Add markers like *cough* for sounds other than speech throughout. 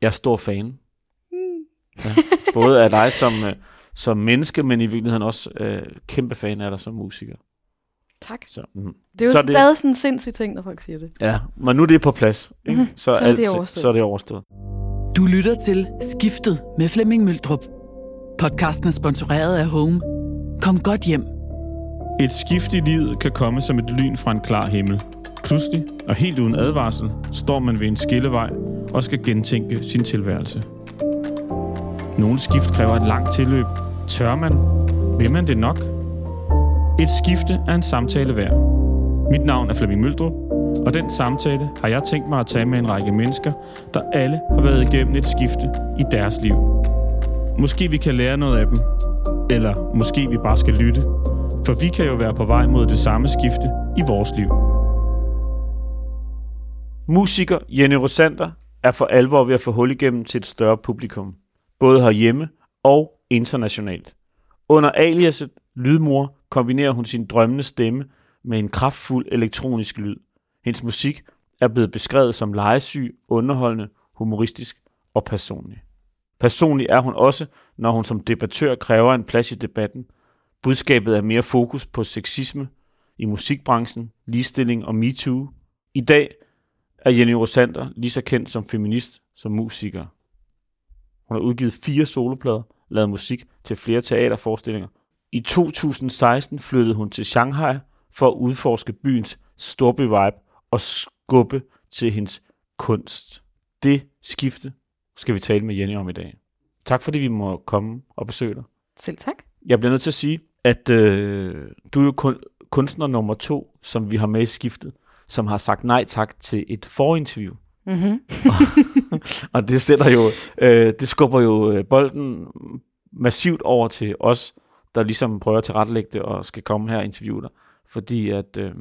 Jeg er stor fan. Ja. Både af dig som, øh, som menneske, men i virkeligheden også øh, kæmpe fan af dig som musiker. Tak. Så, mm. Det er jo Så så det- stadig sådan en sindssyg ting, når folk siger det. Ja, men nu er det på plads. Ikke? Mhm, Så, så er alt, det overstået. så er det overstået. Du lytter til Skiftet med Flemming Møldrup. Podcasten er sponsoreret af Home. Kom godt hjem. Et skift i livet kan komme som et lyn fra en klar himmel. Pludselig, og helt uden advarsel, står man ved en skillevej og skal gentænke sin tilværelse. Nogle skift kræver et langt tilløb. Tør man? Vil man det nok? Et skifte er en samtale værd. Mit navn er Flemming Møldrup, og den samtale har jeg tænkt mig at tage med en række mennesker, der alle har været igennem et skifte i deres liv. Måske vi kan lære noget af dem, eller måske vi bare skal lytte, for vi kan jo være på vej mod det samme skifte i vores liv. Musiker Jenny Rosander er for alvor ved at få hul igennem til et større publikum, både herhjemme og internationalt. Under aliaset Lydmor kombinerer hun sin drømmende stemme med en kraftfuld elektronisk lyd. Hendes musik er blevet beskrevet som legesyg, underholdende, humoristisk og personlig. Personlig er hun også, når hun som debattør kræver en plads i debatten. Budskabet er mere fokus på sexisme i musikbranchen, ligestilling og MeToo. I dag er Jenny Rosander lige så kendt som feminist som musiker. Hun har udgivet fire soloplader, lavet musik til flere teaterforestillinger. I 2016 flyttede hun til Shanghai for at udforske byens storby-vibe og skubbe til hendes kunst. Det skifte skal vi tale med Jenny om i dag. Tak fordi vi må komme og besøge dig. Selv tak. Jeg bliver nødt til at sige, at øh, du er jo kun, kunstner nummer to, som vi har med i skiftet, som har sagt nej tak til et forinterview. Mm-hmm. *laughs* Og det sætter jo, øh, det skubber jo øh, bolden massivt over til os, der ligesom prøver at tilrettelægge det og skal komme her og interviewe dig. Fordi at øh,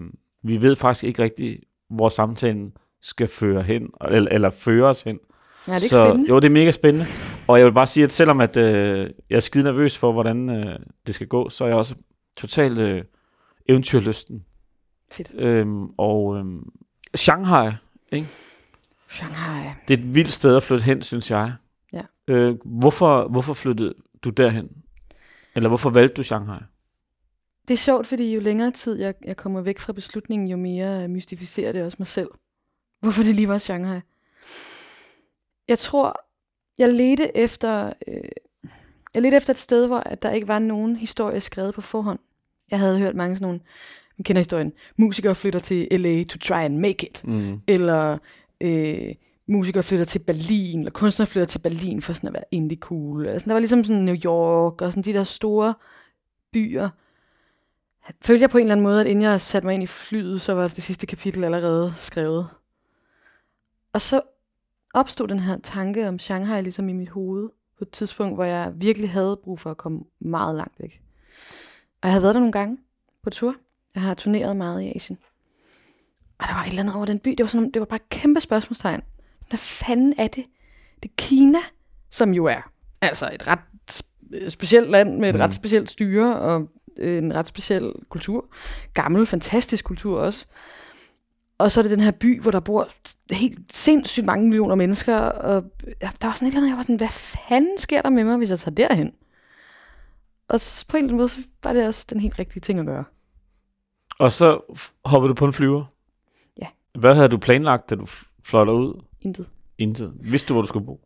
vi ved faktisk ikke rigtigt, hvor samtalen skal føre hen, eller, eller føre os hen. Ja, det er ikke så, spændende. Jo, det er mega spændende. Og jeg vil bare sige, at selvom at, øh, jeg er skide nervøs for, hvordan øh, det skal gå, så er jeg også totalt øh, eventyrlysten. Fedt. Øhm, og øhm, Shanghai, Shanghai. det er et vildt sted at flytte hen, synes jeg. Ja. Øh, hvorfor, hvorfor flyttede du derhen? Eller hvorfor valgte du Shanghai? Det er sjovt, fordi jo længere tid jeg, jeg kommer væk fra beslutningen, jo mere mystificerer det også mig selv. Hvorfor det lige var Shanghai. Jeg tror, jeg ledte efter, øh, jeg ledte efter et sted, hvor at der ikke var nogen historie skrevet på forhånd. Jeg havde hørt mange sådan nogle, man kender historien, musikere flytter til LA to try and make it. Mm. Eller øh, musikere flytter til Berlin, eller kunstnere flytter til Berlin for sådan at være indie cool. Altså, der var ligesom sådan New York, og sådan de der store byer. Følte jeg på en eller anden måde, at inden jeg satte mig ind i flyet, så var det sidste kapitel allerede skrevet. Og så opstod den her tanke om Shanghai ligesom i mit hoved, på et tidspunkt, hvor jeg virkelig havde brug for at komme meget langt væk. Og jeg havde været der nogle gange på tur. Jeg har turneret meget i Asien. Og der var et eller andet over den by. Det var, sådan, det var bare et kæmpe spørgsmålstegn. Hvad fanden er det? Det er Kina, som jo er altså et ret sp- specielt land med et Mm. ret specielt styre og øh, en ret speciel kultur. Gammel, fantastisk kultur også. Og så er det den her by, hvor der bor helt sindssygt mange millioner mennesker. Og der var sådan et eller andet, jeg var sådan, hvad fanden sker der med mig, hvis jeg tager derhen? Og på en eller anden måde, så var det også den helt rigtige ting at gøre. Og så hoppede du på en flyver? Ja. Hvad havde du planlagt, da du fløj ud? Intet. Intet. Vidste du, hvor du skulle bo?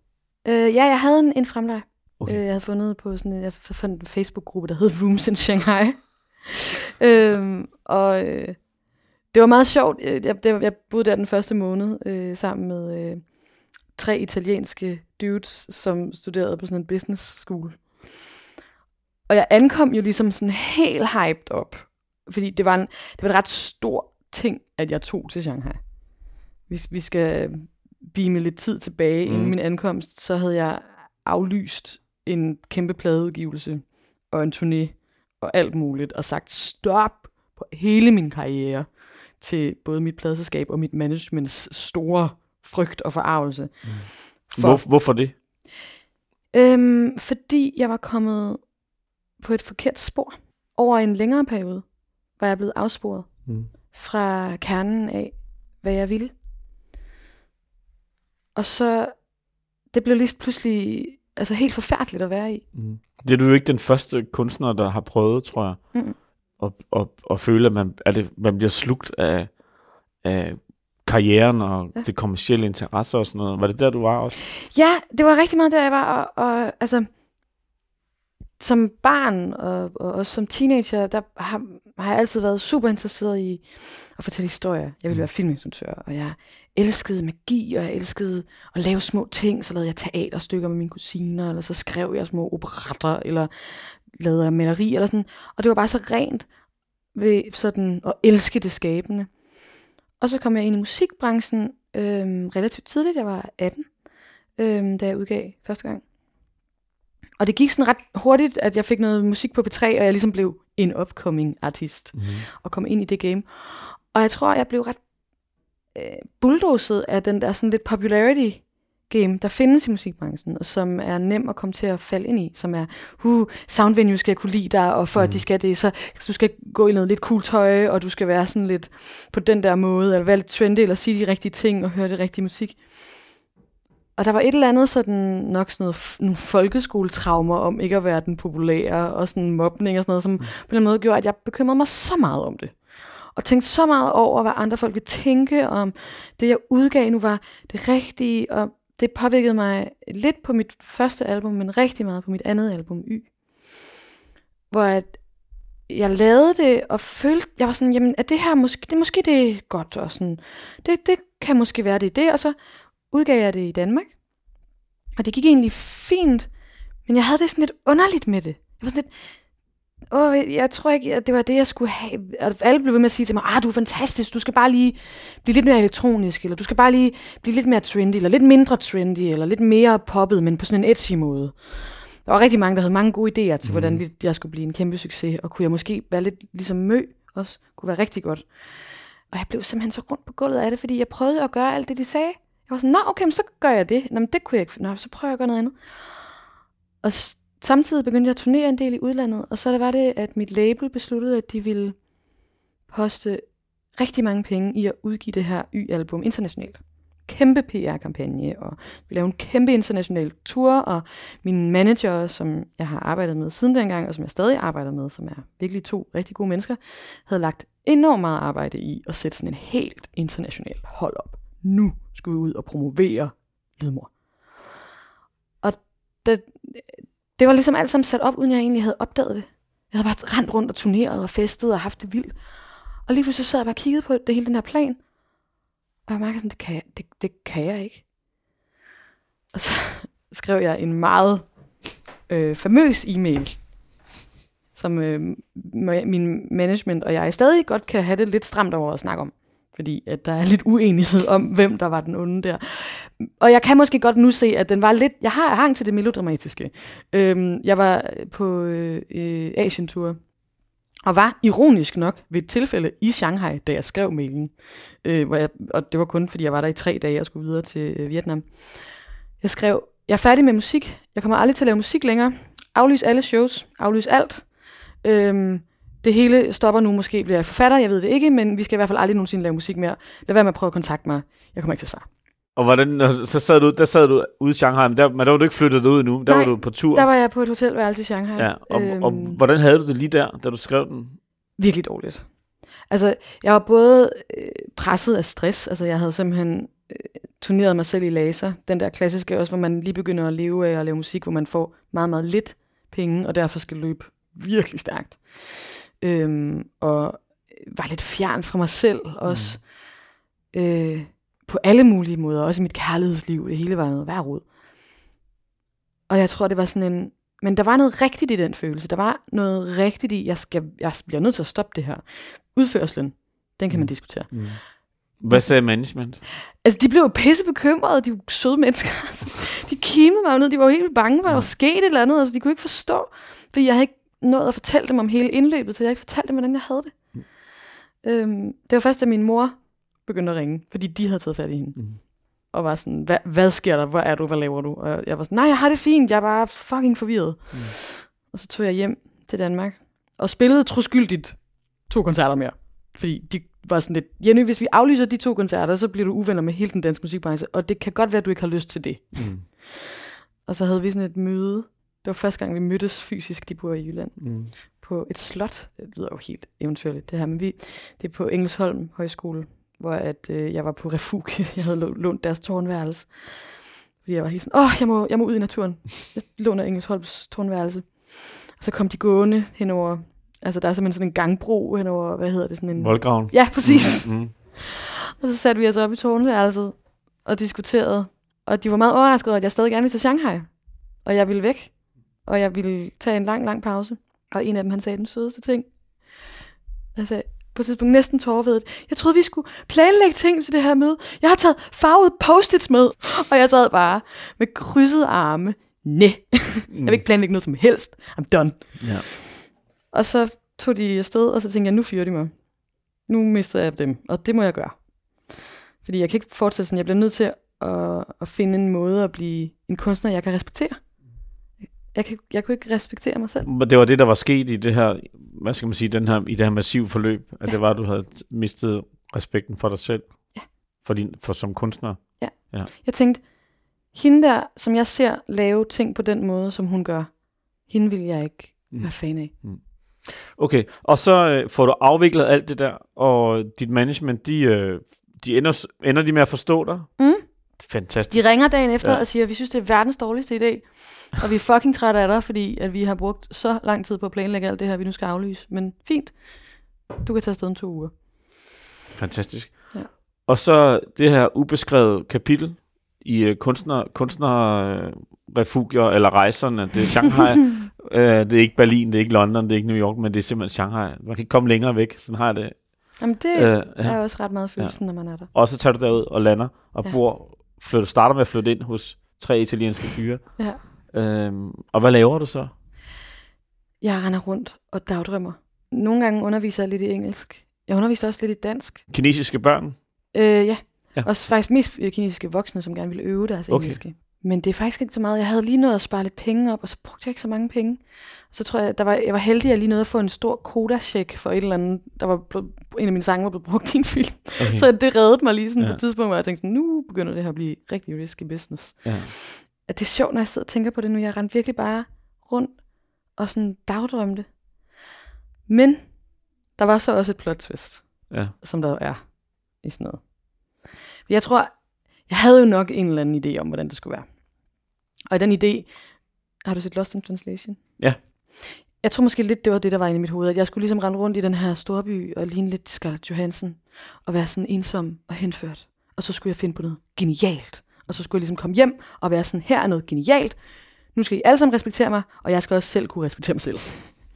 Øh, ja, jeg havde en, en fremleg. Okay. Okay. Øh, jeg havde fundet på sådan en, jeg fandt en Facebook-gruppe, der hed Rooms in Shanghai. *laughs* øhm, og øh, det var meget sjovt. Øh, Jeg, det, jeg boede der den første måned øh, sammen med øh, tre italienske dudes, som studerede på sådan en business school. Og jeg ankom jo ligesom sådan helt hyped op. Fordi det var en, det var en ret stor ting, at jeg tog til Shanghai. Hvis vi skal beame lidt tid tilbage mm. Inden min ankomst, så havde jeg aflyst en kæmpe pladeudgivelse og en turné og alt muligt, og sagt stop på hele min karriere til både mit pladeselskab og mit managements store frygt og forarvelse. For, Hvor, hvorfor det? øhm, fordi jeg var kommet på et forkert spor. Over en længere periode var jeg blevet afsporet Mm. fra kernen af, hvad jeg ville. Og så det blev lige pludselig altså helt forfærdeligt at være i. Mm. Det er du jo ikke den første kunstner, der har prøvet, tror jeg, Mm. at, at, at føle, at man, at det, man bliver slugt af, af karrieren og ja. Ja. det kommercielle interesse og sådan noget. Var det der, du var også? Ja, det var rigtig meget der, jeg var. Og, og altså, som barn og, og også som teenager, der har, har jeg altid været super interesseret i at fortælle historier. Jeg ville være filminstruktør, og jeg elskede magi, og jeg elskede at lave små ting. Så lavede jeg teaterstykker med mine kusiner, eller så skrev jeg små operetter, eller lavede jeg maleri, eller sådan. Og det var bare så rent ved sådan at elske det skabende. Og så kom jeg ind i musikbranchen øhm, relativt tidligt. Jeg var 18 øhm, da jeg udgav første gang. Og det gik sådan ret hurtigt, at jeg fik noget musik på P3, og jeg ligesom blev en upcoming artist, Mm. og kom ind i det game. Og jeg tror, jeg blev ret øh, bulldozet af den der sådan lidt popularity game, der findes i musikbranchen, og som er nem at komme til at falde ind i, som er, uh, soundvenue skal kunne lide dig, og for mm. at Mhm. de skal det, så så du skal gå i noget lidt cool tøj, og du skal være sådan lidt på den der måde, eller være lidt trendy, eller sige de rigtige ting, og høre det rigtige musik. Og der var et eller andet sådan, nok sådan noget, nogle folkeskoletraumer om ikke at være den populære, og sådan mobning og sådan noget, som på en eller anden måde gjorde, at jeg bekymrede mig så meget om det. Og tænkte så meget over, hvad andre folk ville tænke om det, jeg udgav nu var det rigtige, og det påvirkede mig lidt på mit første album, men rigtig meget på mit andet album, Y. Hvor at jeg lavede det og følte, jeg var sådan, jamen er det her måske, det, måske det er godt, og sådan, det, det kan måske være det det, og så udgav jeg det i Danmark. Og det gik egentlig fint, men jeg havde det sådan lidt underligt med det. Jeg var sådan lidt, åh, jeg tror ikke, at det var det, jeg skulle have. Og alle blev ved med at sige til mig, ah, du er fantastisk, du skal bare lige blive lidt mere elektronisk, eller du skal bare lige blive lidt mere trendy, eller lidt mindre trendy, eller lidt mere poppet, men på sådan en edgy måde. Der var rigtig mange, der havde mange gode idéer til, mm. hvordan li- jeg skulle blive en kæmpe succes, og kunne jeg måske være lidt ligesom Mø også, kunne være rigtig godt. Og jeg blev simpelthen så rundt på gulvet af det, fordi jeg prøvede at gøre alt det, de sagde. Jeg var sådan, nå okay, men så gør jeg det. Nå, men det kunne jeg ikke. Nå, så prøver jeg at gøre noget andet. Og samtidig begyndte jeg at turnere en del i udlandet, og så var det, at mit label besluttede, at de ville poste rigtig mange penge i at udgive det her Y-album internationalt. Kæmpe PR-kampagne, og vi lavede en kæmpe international tur, og min manager, som jeg har arbejdet med siden dengang, og som jeg stadig arbejder med, som er virkelig to rigtig gode mennesker, havde lagt enormt meget arbejde i at sætte sådan en helt international hold op. Nu skal vi ud og promovere Lydmor. Og det, det var ligesom alt sammen sat op, uden jeg egentlig havde opdaget det. Jeg havde bare rendt rundt og turneret og festet og haft det vildt. Og lige pludselig sad jeg bare og kiggede på det hele den her plan. Og jeg mærkede sådan, det kan jeg, det, det kan jeg ikke. Og så *laughs* skrev jeg en meget øh, famøs e-mail, som øh, min management og jeg stadig godt kan have det lidt stramt over at snakke om. Fordi at der er lidt uenighed om, hvem der var den onde der. Og jeg kan måske godt nu se, at den var lidt... Jeg har hang til det melodramatiske. Øhm, jeg var på øh, øh, tour og var ironisk nok ved et tilfælde i Shanghai, da jeg skrev mailen. Øh, hvor jeg, og det var kun, fordi jeg var der i tre dage og skulle videre til øh, Vietnam. Jeg skrev, jeg er færdig med musik. Jeg kommer aldrig til at lave musik længere. Aflys alle shows. Aflys alt. Øhm, det hele stopper nu. Måske bliver jeg forfatter. Jeg ved det ikke, men vi skal i hvert fald aldrig nogensinde lave musik mere. Lad være med at prøve at kontakte mig. Jeg kommer ikke til at svare. Og hvordan, så sad du, der sad du ude i Shanghai, men der, men der var du ikke flyttet ud endnu. Der Nej, var du på tur. Der var jeg på et hotelværelse i Shanghai. ja, og, Øhm, og, hvordan havde du det lige der, da du skrev den? virkelig dårligt. Altså, jeg var både øh, presset af stress, altså jeg havde simpelthen øh, turneret mig selv i laser, den der klassiske også, hvor man lige begynder at leve af at lave musik, hvor man får meget, meget lidt penge, og derfor skal løbe virkelig stærkt. Øhm, og var lidt fjern fra mig selv også, mm. øh, på alle mulige måder, også i mit kærlighedsliv, det hele var noget værd rod. Og jeg tror, det var sådan en, men der var noget rigtigt i den følelse. Der var noget rigtigt i, jeg, skal, jeg bliver nødt til at stoppe det her. Udførslen, den kan man Mm. diskutere. Mm. Hvad sagde management? Altså, de blev jo pisse bekymrede, de søde mennesker. Altså, *laughs* de kimede mig ned, de var jo helt bange for, at der var sket et eller andet. Altså, de kunne ikke forstå, fordi jeg havde ikke nået at fortælle dem om hele indløbet, så jeg ikke fortalt dem, hvordan jeg havde det. Mm. Øhm, det var først, da min mor begyndte at ringe, fordi de havde taget fat i hende. Mm. Og var sådan, hvad, hvad sker der? Hvor er du? Hvad laver du? Og jeg var sådan, nej, jeg har det fint. Jeg er bare fucking forvirret. Mm. Og så tog jeg hjem til Danmark og spillede troskyldigt to koncerter mere. Fordi de, var sådan lidt, Jenny, hvis vi aflyser de to koncerter, så bliver du uvenner med hele den danske musikbranche, og det kan godt være, at du ikke har lyst til det. Mm. Og så havde vi sådan et møde. Det var første gang, vi mødtes fysisk, de bor i Jylland, Mm. på et slot. Det lyder jo helt eventyrligt, det her, men vi, det er på Engelsholm Højskole, hvor at, øh, jeg var på refug. *laughs* Jeg havde lå- lånt deres tårnværelse. Fordi jeg var helt sådan, åh, jeg må, jeg må ud i naturen. Jeg låner Engelsholms tårnværelse. Og så kom de gående henover, altså der er simpelthen sådan en gangbro henover, hvad hedder det, sådan en... Voldgraven. Ja, præcis. Mm. Mm. Og så satte vi os op i tårnværelset og diskuterede. Og de var meget overraskede over, at jeg stadig gerne ville til Shanghai. Og jeg ville væk. Og jeg ville tage en lang, lang pause. Og en af dem, han sagde den sødeste ting. Han sagde, på et tidspunkt næsten tårvedet. Jeg troede, vi skulle planlægge ting til det her møde. Jeg har taget farvede post-its med. Og jeg sad bare med krydsede arme. Næ. Jeg vil ikke planlægge noget som helst. I'm done. Ja. Og så tog de afsted, og så tænkte jeg, nu fyrer de mig. Nu mister jeg dem, og det må jeg gøre. Fordi jeg kan ikke fortsætte sådan, jeg bliver nødt til at, at finde en måde at blive en kunstner, jeg kan respektere. Jeg, kan, jeg kunne ikke respektere mig selv. Men Det var det, der var sket i det her, hvad skal man sige, den her, i det her massive forløb, at Ja. det var, at du havde mistet respekten for dig selv. Ja. For, din, for som kunstner. Jeg tænkte, hende der, som jeg ser lave ting på den måde, som hun gør, hende vil jeg ikke Mm. være fan af. Okay, og så øh, får du afviklet alt det der, og dit management, de, øh, de ender, ender de med at forstå dig? Mm. Fantastisk. De ringer dagen efter Ja. ja. og siger, vi synes, det er verdens dårligste idé, og vi er fucking trætte af dig, fordi at vi har brugt så lang tid på at planlægge alt det her, vi nu skal aflyse. Men fint, du kan tage afsted om to uger. Fantastisk. Ja. Og så det her ubeskrevet kapitel i uh, kunstner, kunstnerrefugier eller rejserne. Det er Shanghai, uh, *laughs* det er ikke Berlin, det er ikke London, det er ikke New York, men det er simpelthen Shanghai. Man kan ikke komme længere væk, sådan har jeg det. Jamen det Uh, er ja. også ret meget følelsen, når man er der. Og så tager du derud og lander og Ja. bor, flytter, starter med at flytte ind hos tre italienske fyre. Ja. Øhm, og hvad laver du så? Jeg render rundt og dagdrømmer. Nogle gange underviser jeg lidt i engelsk. Jeg underviser også lidt i dansk. Kinesiske børn? Øh, ja. Ja. Også faktisk mest øh, kinesiske voksne, som gerne ville øve deres Okay. engelske. Men det er faktisk ikke så meget. Jeg havde lige nået at spare lidt penge op, og så brugte jeg ikke så mange penge. Så tror jeg, der var, jeg var heldig, at jeg lige nåede at få en stor koda-check for et eller andet. Der var blevet, en af mine sange var blevet brugt i en film. Okay. *laughs* Så det reddede mig lige sådan Ja. ja. på et tidspunkt, hvor jeg tænkte, sådan, nu begynder det her at blive rigtig risky business. Ja. At det er sjovt, når jeg sidder og tænker på det nu. Jeg rendte virkelig bare rundt og sådan dagdrømte. Men der var så også et plot twist, Ja. som der er i sådan noget. Jeg tror, jeg havde jo nok en eller anden idé om, hvordan det skulle være. Og den idé, har du set Lost in Translation? Ja. Jeg tror måske lidt, det var det, der var inde i mit hoved, at jeg skulle ligesom rende rundt i den her storby og ligne lidt Scarlett Johansson og være sådan ensom og henført. Og så skulle jeg finde på noget genialt. Og så skulle jeg ligesom komme hjem og være sådan, her er noget genialt. Nu skal I alle sammen respektere mig, og jeg skal også selv kunne respektere mig selv.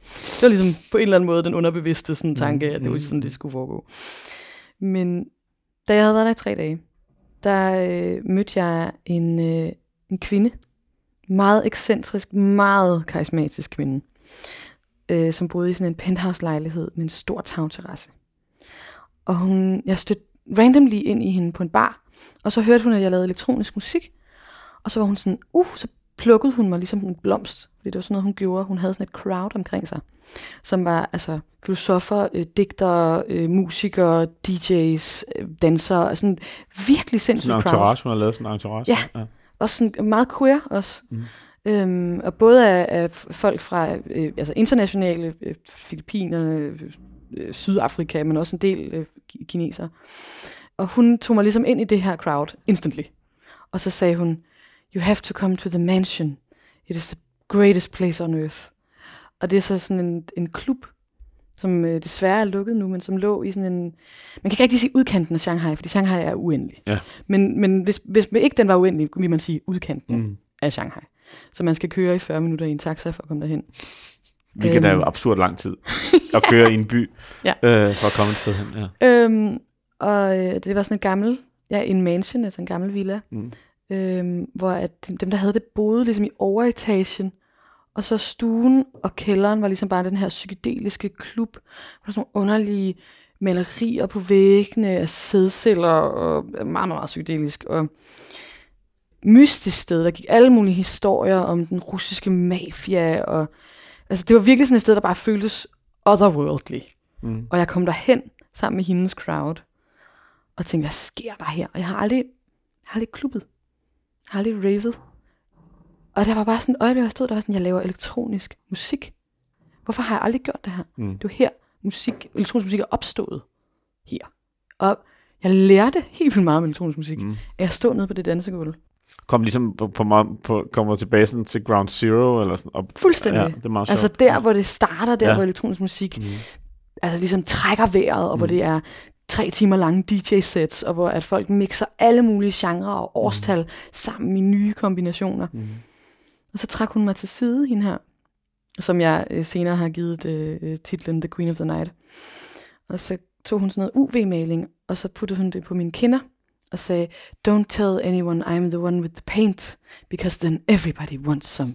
Det var ligesom på en eller anden måde den underbevidste sådan, tanke, at det var sådan, det skulle foregå. Men da jeg havde været der i tre dage, der øh, mødte jeg en, øh, en kvinde, meget ekscentrisk, meget karismatisk kvinde, øh, som boede i sådan en penthouse-lejlighed med en stor tagterrasse. Og hun, jeg stødte randomly ind i hende på en bar, og så hørte hun, at jeg lavede elektronisk musik, og så var hun sådan, uh, så plukkede hun mig ligesom en blomst, fordi det var sådan noget, hun gjorde. Hun havde sådan et crowd omkring sig, som var altså filosofer, øh, digtere, øh, musikere, DJ's, øh, dansere, altså en virkelig sindssygt Sådan en crowd. entourage, hun har lavet sådan en entourage. Ja. ja. Også sådan meget queer også. Mm. Øhm, og både af, af folk fra øh, altså internationale, øh, Filippinerne, øh, Sydafrika, men også en del øh, ki- kinesere. Og hun tog mig ligesom ind i det her crowd instantly. Og så sagde hun, you have to come to the mansion. It is the greatest place on earth. Og det er så sådan en, en klub, som øh, desværre er lukket nu, men som lå i sådan en... Man kan ikke rigtig sige udkanten af Shanghai, fordi Shanghai er uendelig. Ja. Men, men hvis, hvis ikke den var uendelig, ville man sige udkanten Mm. af Shanghai. Så man skal køre i 40 minutter i en taxa for at komme derhen. Hvilket er jo Øhm. absurd lang tid *laughs* at køre i en by Ja. øh, for at komme et sted hen. Ja. Øhm, og øh, det var sådan en gammel, ja, en mansion, altså en gammel villa, Mm. øhm, hvor at dem, der havde det, boede ligesom i overetagen, og så stuen og kælderen var ligesom bare den her psykedeliske klub. Der var sådan nogle underlige malerier på væggene af sædceller, og meget, meget, meget psykedelisk. Og mystisk sted, der gik alle mulige historier om den russiske mafia, og altså det var virkelig sådan et sted, der bare føltes otherworldly. Mm. Og jeg kom derhen sammen med hendes crowd, og tænkte, hvad sker der her? Og jeg har aldrig, jeg har aldrig klubbet. Jeg har aldrig ravet. Og der var bare sådan et øjeblik, hvor jeg stod der, var sådan, jeg laver elektronisk musik. Hvorfor har jeg aldrig gjort det her? Mm. Det var her, musik, elektronisk musik er opstået. Her. Og jeg lærte helt vildt meget om elektronisk musik, mm. At stå nede på det dansegulv. Kom ligesom på, på, på, kommer tilbage sådan til ground zero, eller sådan. Og, Fuldstændig. Ja, det er meget Altså der, hvor det starter, der Ja. hvor elektronisk musik Mm. altså ligesom trækker vejret, og hvor Mm. det er tre timer lange DJ-sets, og hvor at folk mixer alle mulige genrer og årstal mm. sammen i nye kombinationer. Mm. Og så trak hun mig til side, hende her, som jeg øh, senere har givet øh, titlen The Queen of the Night. Og så tog hun sådan noget UV-maling, og så puttede hun det på mine kinder, og sagde, Don't tell anyone I'm the one with the paint, because then everybody wants some.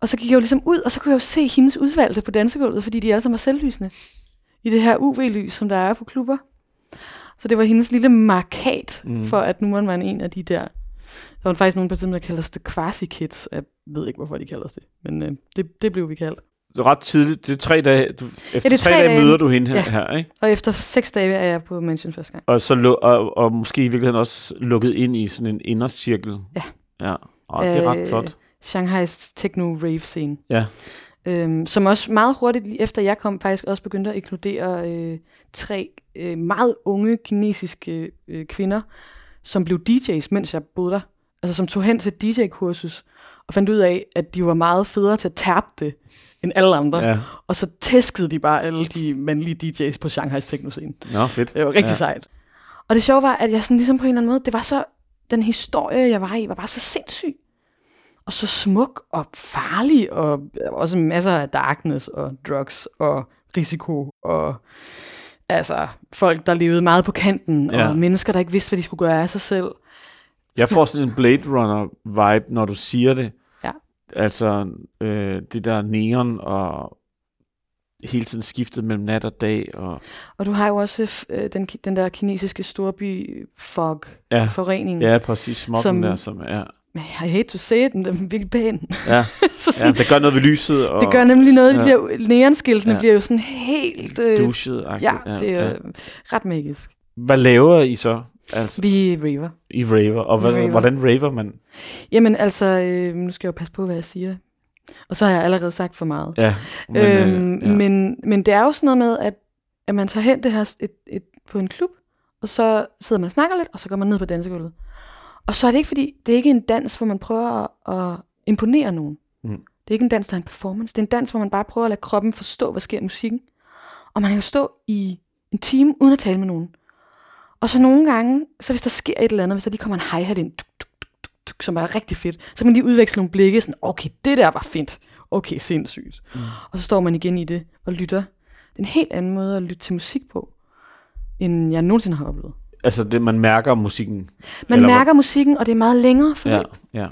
Og så gik jeg jo ligesom ud, og så kunne jeg jo se hendes udvalgte på dansegulvet, fordi de alle sammen var selvlysende. I det her UV-lys, som der er på klubber. Så det var hendes lille markat Mm. for, at nu var man en af de der. Der var faktisk nogen på tiden, der kalder os det quasi-kids. Jeg ved ikke, hvorfor de kalder os det, men øh, det, det blev vi kaldt. Så ret tidligt, det er tre dage, du, efter det er tre, tre dage, dage. møder du hende her, Ja. her ikke? Og efter seks dage er jeg på Mansion første gang. Og, så lu- og, og måske i virkeligheden også lukket ind i sådan en indercirkel. Ja. Ja, og det er ret Øh, flot. Shanghai's techno-rave-scene. Ja. Øhm, som også meget hurtigt, lige efter jeg kom, faktisk også begyndte at inkludere øh, tre øh, meget unge kinesiske øh, kvinder, som blev DJ's, mens jeg boede der. Altså som tog hen til DJ-kursus, og fandt ud af, at de var meget federe til at tabe det, end alle andre. Ja. Og så tæskede de bare alle de mandlige DJ's på Shanghai's techno-scene. Nå, fedt. Det var rigtig ja. sejt. Og det sjove var, at jeg sådan ligesom på en eller anden måde, det var så, den historie, jeg var i, var bare så sindssyg. Og så smuk og farlig, og også masser af darkness og drugs og risiko og altså folk, der levede meget på kanten, Ja. og mennesker, der ikke vidste, hvad de skulle gøre af sig selv. Jeg får sådan en Blade Runner-vibe, når du siger det. Ja. Altså, øh, det der neon og hele tiden skiftet mellem nat og dag. Og, Og du har jo også øh, den, den der kinesiske storby fog ja, forurening. ja, præcis. Smokken Som- der, som er... Men I hate to say it, men den er virkelig pæn. Ja, *laughs* så ja, sådan, det gør noget ved lyset og det gør nemlig noget, ja. ja. bliver, neonskiltene Ja. ja. bliver jo sådan helt... Øh, duschet. Ja, det er ret magisk. Hvad laver I så? Altså, Vi raver. I raver. Og hvad, raver. hvordan raver man? Jamen altså, øh, nu skal jeg jo passe på, hvad jeg siger. Og så har jeg allerede sagt for meget. Ja, Men, øhm, øh, ja. men, men det er jo sådan noget med, at, at man tager hen det her et, et, på en klub, og så sidder man og snakker lidt, og så går man ned på dansegulvet. Og så er det ikke fordi, det er ikke en dans, hvor man prøver at, at imponere nogen. Mm. Det er ikke en dans, der er en performance. Det er en dans, hvor man bare prøver at lade kroppen forstå, hvad sker i musikken. Og man kan stå i en time uden at tale med nogen. Og så nogle gange, så hvis der sker et eller andet, hvis der lige kommer en hi-hat ind, tuk, tuk, tuk, tuk, som er rigtig fedt, så kan man lige udveksle nogle blikke, sådan, okay, det der var fint. Okay, sindssygt. Mm. Og så står man igen i det og lytter. Det er en helt anden måde at lytte til musik på, end jeg nogensinde har oplevet. Altså, det, man mærker musikken. Man Eller mærker musikken, og det er meget længere forløb. Ja, ja,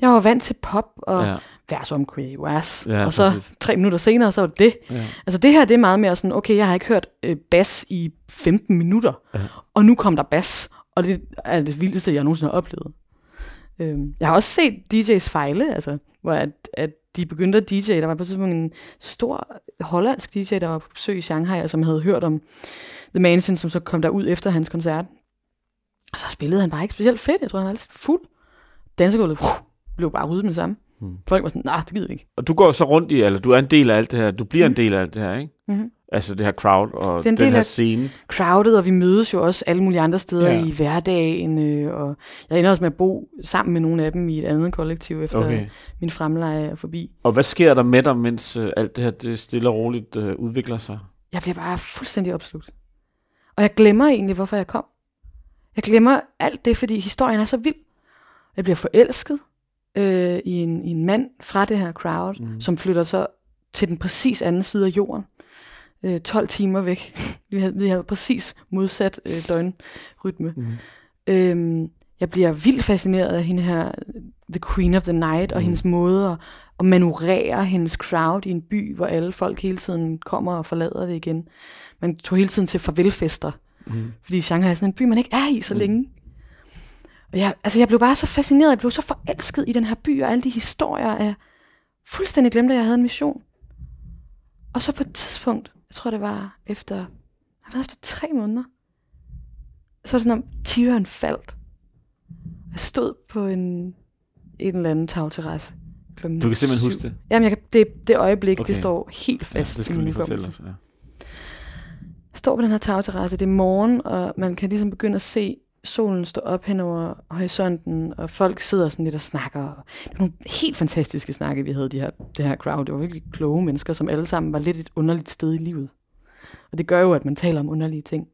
Jeg var vant til pop og ja. vers om Crazy Was, Ja, og så præcis. tre minutter senere, så var det det. ja. Altså det her, det er meget mere sådan, okay, jeg har ikke hørt øh, bas i 15 minutter, Ja. og nu kom der bas, og det er det vildeste, jeg nogensinde har oplevet. Øhm, jeg har også set DJ's fejle, altså, hvor at, at de begyndte at DJ. Der var på et tidspunkt en stor hollandsk DJ, der var på besøg i Shanghai, og som havde hørt om The Mansion, som så kom der ud efter hans koncert. Og så spillede han bare ikke specielt fedt. Jeg tror, han var lidt fuld. Dansegulvet uh, blev bare ryddet med det samme. Hmm. Folk var sådan, nej, det gider vi ikke. Og du går så rundt i, eller du er en del af alt det her. Du bliver mm. en del af alt det her, ikke? Mm-hmm. Altså det her crowd og den del her scene. crowded, og vi mødes jo også alle mulige andre steder Ja. i hverdagen, øh, og jeg ender også med at bo sammen med nogle af dem i et andet kollektiv, efter Okay. min fremleje er forbi. Og hvad sker der med dig, mens øh, alt det her det stille og roligt øh, udvikler sig? Jeg bliver bare fuldstændig opslugt. Og jeg glemmer egentlig, hvorfor jeg kom. Jeg glemmer alt det, fordi historien er så vild. Jeg bliver forelsket øh, i, en, i en mand fra det her crowd, mm. som flytter så til den præcis anden side af jorden. Øh, 12 timer væk. vi, har, vi har præcis modsat øh, døgnrytme. Mm. Øhm, jeg bliver vildt fascineret af hende her, The Queen of the Night, og Mm. hendes måde at, at manøvrere hendes crowd i en by, hvor alle folk hele tiden kommer og forlader det igen. Man tog hele tiden til farvelfester, Mm. fordi Shanghai er sådan en by, man ikke er i så Mm. længe. Og jeg, altså jeg blev bare så fascineret, jeg blev så forelsket i den her by, og alle de historier, jeg fuldstændig glemte, at jeg havde en mission. Og så på et tidspunkt, jeg tror det var efter Og efter tre måneder, så var det sådan, om tieren faldt. Jeg stod på en, en eller anden tagterrasse. Du kan simpelthen syv. huske det. Jamen, jeg kan, det, det øjeblik, okay. Det står helt Ja, fast det skal i min lige fortælle os. Ja. står på den her tagterrasse, det er morgen, og man kan ligesom begynde at se solen stå op hen over horisonten, og folk sidder sådan lidt og snakker. Det var nogle helt fantastiske snakke, vi havde, de her, det her crowd. Det var virkelig kloge mennesker, som alle sammen var lidt et underligt sted i livet. Og det gør jo, at man taler om underlige ting.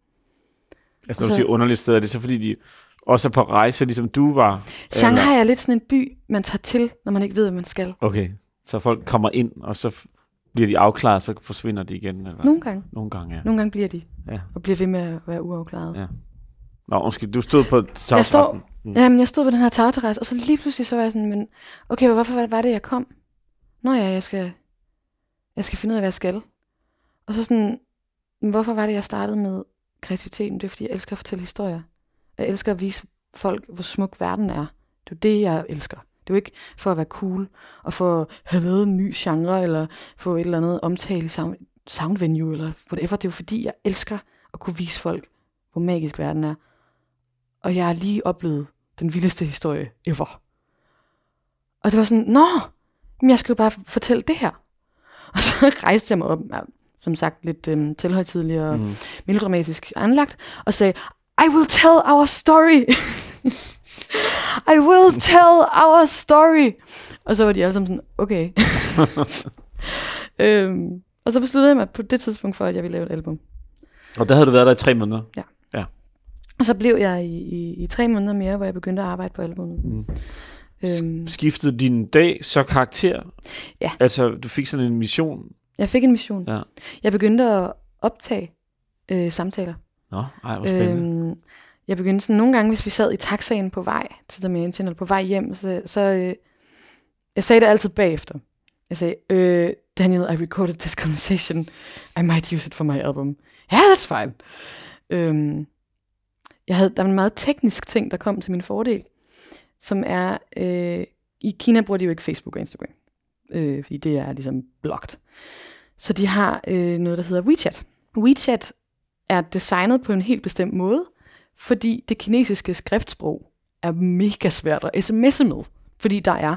Altså, når du siger underligt sted, er det så fordi, de også er på rejse, ligesom du var? Shanghai er lidt sådan en by, man tager til, når man ikke ved, hvad man skal. Okay, så folk kommer ind, og så bliver de afklaret, så forsvinder de igen? Eller? Nogle gange. Nogle gange, ja. Nogle gange bliver de, Ja. og bliver ved med at være uafklaret. Ja. Nå, undskyld, du stod på Jeg står, Mm. Jamen, jeg stod på den her tagterrasse, og så lige pludselig så var jeg sådan, men okay, hvorfor var- var det, jeg kom? Nå ja, jeg skal, jeg skal finde ud af, hvad jeg skal. Og så sådan, hvorfor var det, jeg startede med kreativiteten? Det er, fordi jeg elsker at fortælle historier. Jeg elsker at vise folk, hvor smuk verden er. Det er det, jeg elsker. Det er jo ikke for at være cool, og for at have lavet en ny genre, eller få et eller andet omtale i sound, sound venue, eller whatever. Det er jo fordi, jeg elsker at kunne vise folk, hvor magisk verden er. Og jeg har lige oplevet den vildeste historie ever. Og det var sådan, nå, men jeg skal jo bare fortælle det her. *laughs* Og så rejste jeg mig op, ja, som sagt lidt øhm, tilhøjtidlig og mm. Melodramatisk anlagt, og sagde, I will tell our story. *laughs* I will tell our story. Og så var de alle sammen sådan, okay. *laughs* øhm, og så besluttede jeg mig på det tidspunkt for, at jeg ville lave et album. Og der havde du været der i tre måneder? Og så blev jeg i, i, i tre måneder mere, hvor jeg begyndte at arbejde på albumet. Mm. Øhm, Skiftede din dag så karakter? Ja. Altså, du fik sådan en mission? jeg fik en mission. Ja. Jeg begyndte at optage øh, samtaler. Nå, ej, hvor spændende. Øhm, jeg begyndte sådan nogle gange, hvis vi sad i taxaen på vej til The Mansion, eller på vej hjem, så, så øh, jeg sagde det altid bagefter. Jeg sagde, øh, Daniel, I recorded this conversation. I might use it for my album. Yeah, that's fine. Øhm, jeg havde, der var en meget teknisk ting, der kom til min fordel, som er, øh, i Kina bruger de jo ikke Facebook og Instagram, øh, fordi det er ligesom blocked. Så de har øh, noget, der hedder WeChat. WeChat er designet på en helt bestemt måde, fordi det kinesiske skriftsprog er mega svært at sms'e med, fordi der er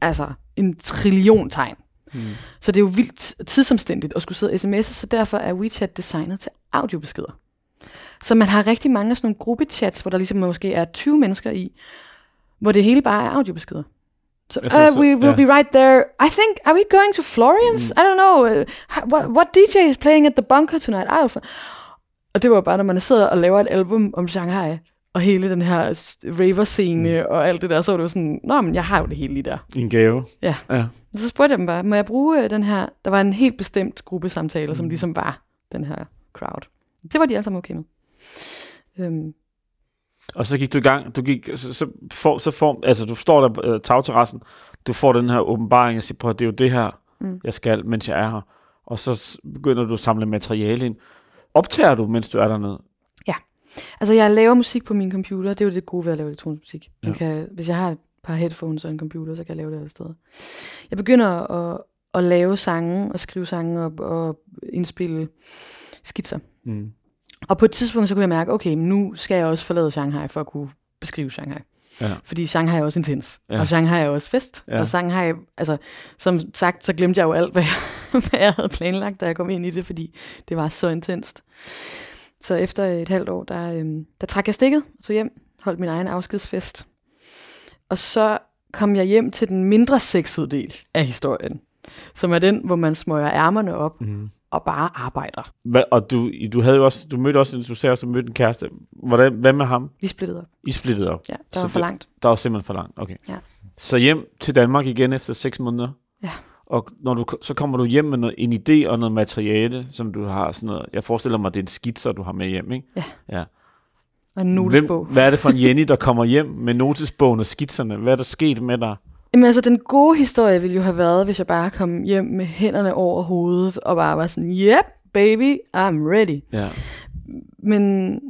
altså en trillion tegn. Mm. Så det er jo vildt tidsomstændigt at skulle sidde og sms'e, så derfor er WeChat designet til audiobeskeder. Så man har rigtig mange af sådan nogle gruppechats, hvor der ligesom måske er 20 mennesker i, hvor det hele bare er audiobeskeder. Så, Altså, uh, så- we will ja. be right there. I think, are we going to Florence? I don't know. What, what DJ is playing at the bunker tonight? I don't og det var bare, når man sidder og laver et album om Shanghai, og hele den her raver-scene mm. og alt det der, så var det jo sådan, nå, men jeg har jo det hele lige der. En gave? Ja. Ja. Og så spurgte jeg dem bare, må jeg bruge øh, den her, der var en helt bestemt gruppe samtaler, Mm. som ligesom var den her crowd. Det var de alle sammen okay med. Øhm, Og så gik du i gang, du gik, så, så, for, så får, altså du står der på øh, tagterrassen, du får den her åbenbaring og siger, prøv, det er jo det her, Mm. jeg skal, mens jeg er her. Og så begynder du at samle materiale ind. Optager du, mens du er dernede? altså, jeg laver musik på min computer, det er jo det gode ved at lave elektronisk musik. Ja. Ja. kan, hvis jeg har et par headphones og en computer, så kan jeg lave det alle steder. Jeg begynder at, at lave sange, og skrive sange og, og indspille skitser. Mm. Og på et tidspunkt, så kunne jeg mærke, okay, nu skal jeg også forlade Shanghai for at kunne beskrive Shanghai. Ja. Fordi Shanghai er også intens, Ja. og Shanghai er også fest. Ja. Og Shanghai, altså, som sagt, så glemte jeg jo alt, *laughs* hvad jeg, hvad jeg havde planlagt, da jeg kom ind i det, fordi det var så intenst. Så efter et halvt år, der, øhm, der trak jeg stikket, så hjem, holdt min egen afskedsfest. Og så kom jeg hjem til den mindre sexede del af historien, som er den, hvor man smøger ærmerne op Mm. Og bare arbejder. Hvad, og du, du havde jo også, du mødte også, du sagde også, du mødte en kæreste. Hvordan, hvad med ham? Vi splittede op. I splittede op. Ja, der Så var for det- langt. Der var simpelthen for langt. Okay. Ja. Så hjem til Danmark igen efter seks måneder. Ja. Og når du, så kommer du hjem med noget, en idé og noget materiale, som du har sådan noget, jeg forestiller mig, det er en skitser, du har med hjem, ikke? Og en notesbog. hvad er det for en Jenny, der kommer hjem med notesbogen og skitserne? Hvad er der sket med dig? Jamen altså, den gode historie ville jo have været, hvis jeg bare kom hjem med hænderne over hovedet, og bare var sådan, yep, baby, I'm ready. Ja. Men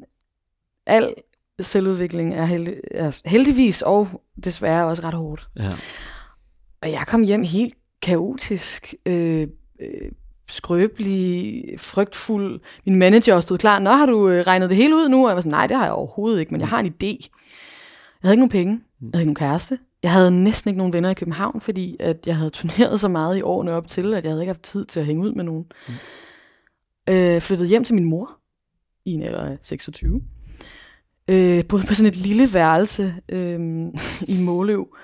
al selvudvikling er, heldig, er heldigvis og desværre også ret hårdt. ja. Og jeg kom hjem helt kaotisk, øh, øh, skrøbelig, frygtfuld. Min manager stod klar, Nå, har du øh, regnet det hele ud nu? Og jeg var sådan, nej, det har jeg overhovedet ikke, men jeg har en idé. Jeg havde ikke nogen penge. Jeg havde ikke nogen kæreste. Jeg havde næsten ikke nogen venner i København, fordi at jeg havde *laughs* turneret så meget i årene op til, at jeg havde ikke haft tid til at hænge ud med nogen. Mm. Øh, flyttede hjem til min mor i en alder af 26. Øh, boede på sådan et lille værelse øh, *laughs* i Måløv,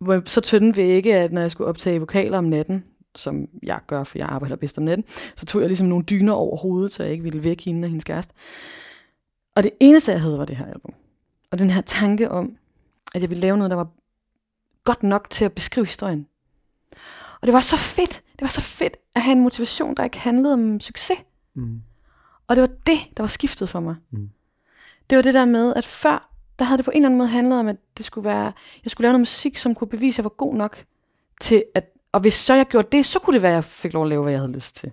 hvor så tynde vægge, at når jeg skulle optage vokaler om natten, som jeg gør, for jeg arbejder bedst om natten, så tog jeg ligesom nogle dyner over hovedet, så jeg ikke ville vække hende og hendes kæreste. Og det eneste, jeg havde, var det her album. Og den her tanke om, at jeg ville lave noget, der var godt nok til at beskrive historien. Og det var så fedt. Det var så fedt at have en motivation, der ikke handlede om succes. Mm. Og det var det, der var skiftet for mig. Mm. Det var det der med, at før, der havde det på en eller anden måde handlet om, at det skulle være, jeg skulle lave noget musik, som kunne bevise, at jeg var god nok til at, og hvis så jeg gjorde det, så kunne det være, at jeg fik lov at lave, hvad jeg havde lyst til.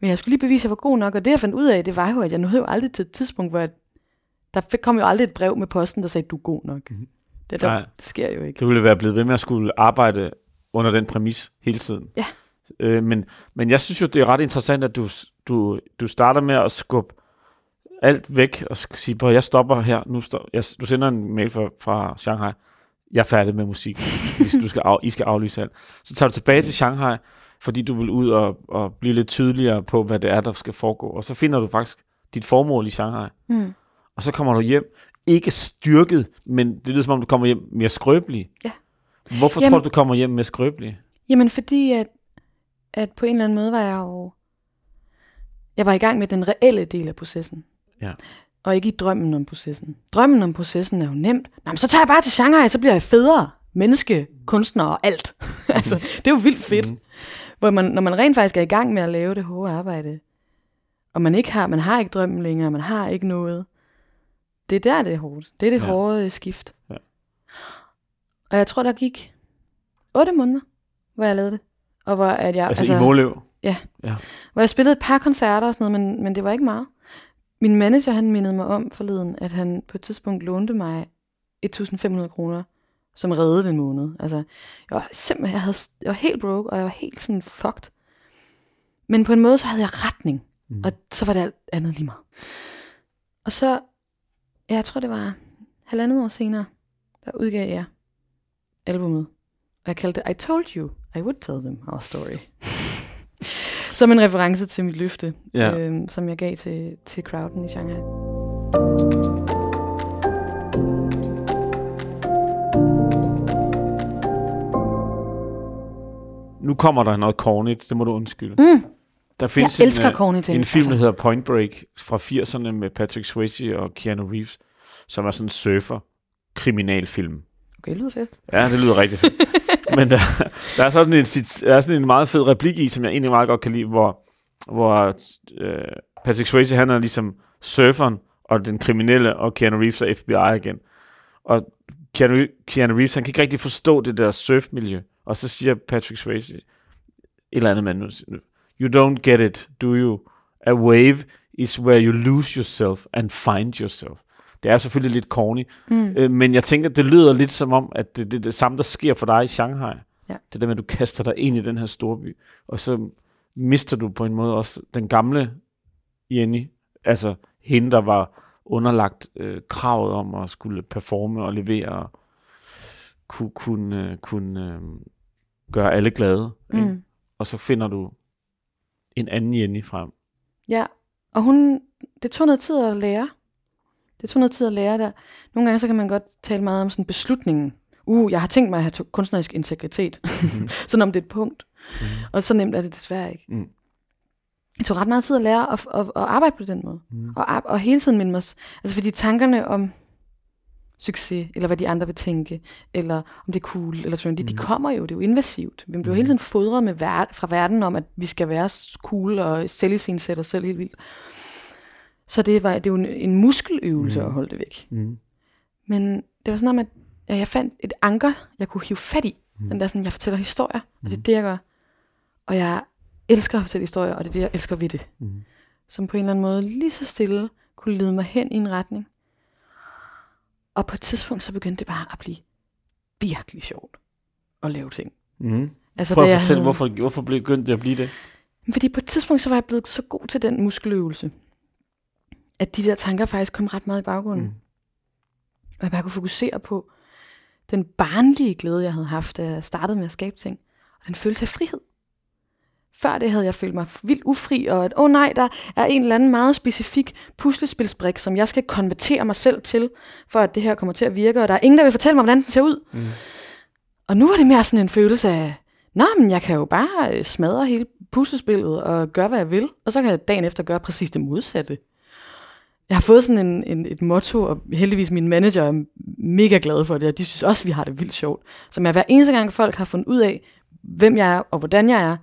Men jeg skulle lige bevise, at jeg var god nok, og det jeg fandt ud af, det var jo, at jeg nåede jo aldrig til et tidspunkt, hvor jeg, der fik, kom jo aldrig et brev med posten, der sagde, du er god nok. Mhm. Det, der, Nej. det sker jo ikke. Du ville være blevet ved med at skulle arbejde under den præmis hele tiden. Ja. Øh, men, men jeg synes jo, det er ret interessant, at du, du, du starter med at skubbe alt væk og sige, at jeg stopper her. Nu stop, jeg, du sender en mail fra, fra Shanghai. Jeg er færdig med musik. Hvis *laughs* du skal af, I skal aflyse alt. Så tager du tilbage til Shanghai, fordi du vil ud og, og blive lidt tydeligere på, hvad det er, der skal foregå. Og så finder du faktisk dit formål i Shanghai. Mm. Og så kommer du hjem, ikke styrket, men det lyder som om, du kommer hjem mere skrøbelig. Ja. Hvorfor Jamen- tror du, du kommer hjem mere skrøbelig? Jamen fordi, at, at på en eller anden måde var jeg jo... Jeg var i gang med den reelle del af processen. Ja. Og ikke i drømmen om processen. Drømmen om processen er jo nemt. Nå, men så tager jeg bare til Shanghai, så bliver jeg federe. Menneske, kunstner og alt. *laughs* altså, det er jo vildt fedt. Mhm. Hvor man, når man rent faktisk er i gang med at lave det hårde arbejde, og man ikke har, man har ikke drømmen længere, man har ikke noget. Det er der, det er hårdt. Det er det Ja. ja. hårde skift. Ja. Og jeg tror, der gik otte måneder, hvor jeg lavede det. Og hvor, at jeg, Altså, altså i Måløv? hvor jeg spillede et par koncerter og sådan noget, men, men det var ikke meget. Min manager, han mindede mig om forleden, at han på et tidspunkt lånte mig 1.500 kroner, som reddede den måned. Altså, jeg var simpelthen, jeg, havde, jeg var helt broke, og jeg var helt sådan fucked. Men på en måde, så havde jeg retning, Mm. og så var det alt andet lige meget. Og så, ja, jeg tror, det var halvandet år senere, der udgav jeg albumet. Og jeg kaldte det I Told You I Would Tell Them Our Story. *laughs* Som en reference til mit løfte, Ja. øhm, som jeg gav til, til crowden i Shanghai. Nu kommer der noget cornigt, det må du undskylde. Mm, Der jeg findes elsker en, øh, corny ting. en film, der hedder Point Break fra 80'erne med Patrick Swayze og Keanu Reeves, som er sådan en surfer kriminalfilm. Okay, det lyder fedt. Ja, det lyder rigtig fedt. *laughs* Men der, der, er sådan en, der er sådan en meget fed replik i, som jeg egentlig meget godt kan lide, hvor, hvor øh, Patrick Swayze, han er ligesom surferen, og den kriminelle, og Keanu Reeves er FBI igen. Og Keanu, Keanu Reeves, han kan ikke rigtig forstå det der surfmiljø. Og så siger Patrick Swayze, et eller andet mand, you don't get it, do you? A wave is where you lose yourself and find yourself. Det er selvfølgelig lidt corny, Mm. Øh, men jeg tænker, det lyder lidt som om, at det er det, det samme, der sker for dig i Shanghai. Ja. Det der med, at du kaster dig ind i den her storby, og så mister du på en måde også den gamle Jenny, altså hende, der var underlagt øh, kravet om at skulle performe og levere, og kunne, kunne, øh, kunne øh, gøre alle glade. ikke? Mm. Og så finder du en anden Jenny frem. Ja, og hun, det tog noget tid at lære. Det tog noget tid at lære der. Nogle gange så kan man godt tale meget om sådan beslutningen. Uh, jeg har tænkt mig at have kunstnerisk integritet. Mhm. *laughs* sådan om det er et punkt. Mhm. Og så nemt er det desværre ikke. Mm. Det tog ret meget tid at lære at, at, at arbejde på den måde. Mm. Og, og hele tiden minde mig, altså fordi tankerne om succes, eller hvad de andre vil tænke, eller om det er cool, eller trendy, mm. de kommer jo, det er jo invasivt. Vi bliver Mhm. hele tiden fodret med ver- fra verden om, at vi skal være cool og sælge sin sæt os selv helt vildt. Så det, var, det er jo en, en muskeløvelse Mhm. at holde det væk. Mm. Men det var sådan om, at ja, jeg fandt et anker, jeg kunne hive fat i. Mhm. Den der sådan, jeg fortæller historier, og det er Mhm. det, jeg gør. Og jeg elsker at fortælle historier, og det er det, jeg elsker ved det Mm. som på en eller anden måde lige så stille kunne lede mig hen i en retning. Og på et tidspunkt, så begyndte det bare at blive virkelig sjovt at lave ting. Mm. Altså, Prøv at jeg fortælle, havde- hvorfor, hvorfor begyndte det at blive det? Fordi på et tidspunkt, så var jeg blevet så god til den muskeløvelse, at de der tanker faktisk kom ret meget i baggrunden. Mm. Og jeg bare kunne fokusere på den barnlige glæde, jeg havde haft, da jeg startede med at skabe ting. Og den følelse af frihed. Før det havde jeg følt mig vildt ufri, og at, åh oh nej, der er en eller anden meget specifik puslespilsbrik, som jeg skal konvertere mig selv til, for at det her kommer til at virke, og der er ingen, der vil fortælle mig, hvordan den ser ud. Mm. Og nu var det mere sådan en følelse af, Nå, men jeg kan jo bare øh, smadre hele puslespillet og gøre, hvad jeg vil, og så kan jeg dagen efter gøre præcis det modsatte. Jeg har fået sådan en, en, et motto, og heldigvis min manager er mega glad for det, og de synes også, vi har det vildt sjovt. Så med hver eneste gang folk har fundet ud af, hvem jeg er og hvordan jeg er,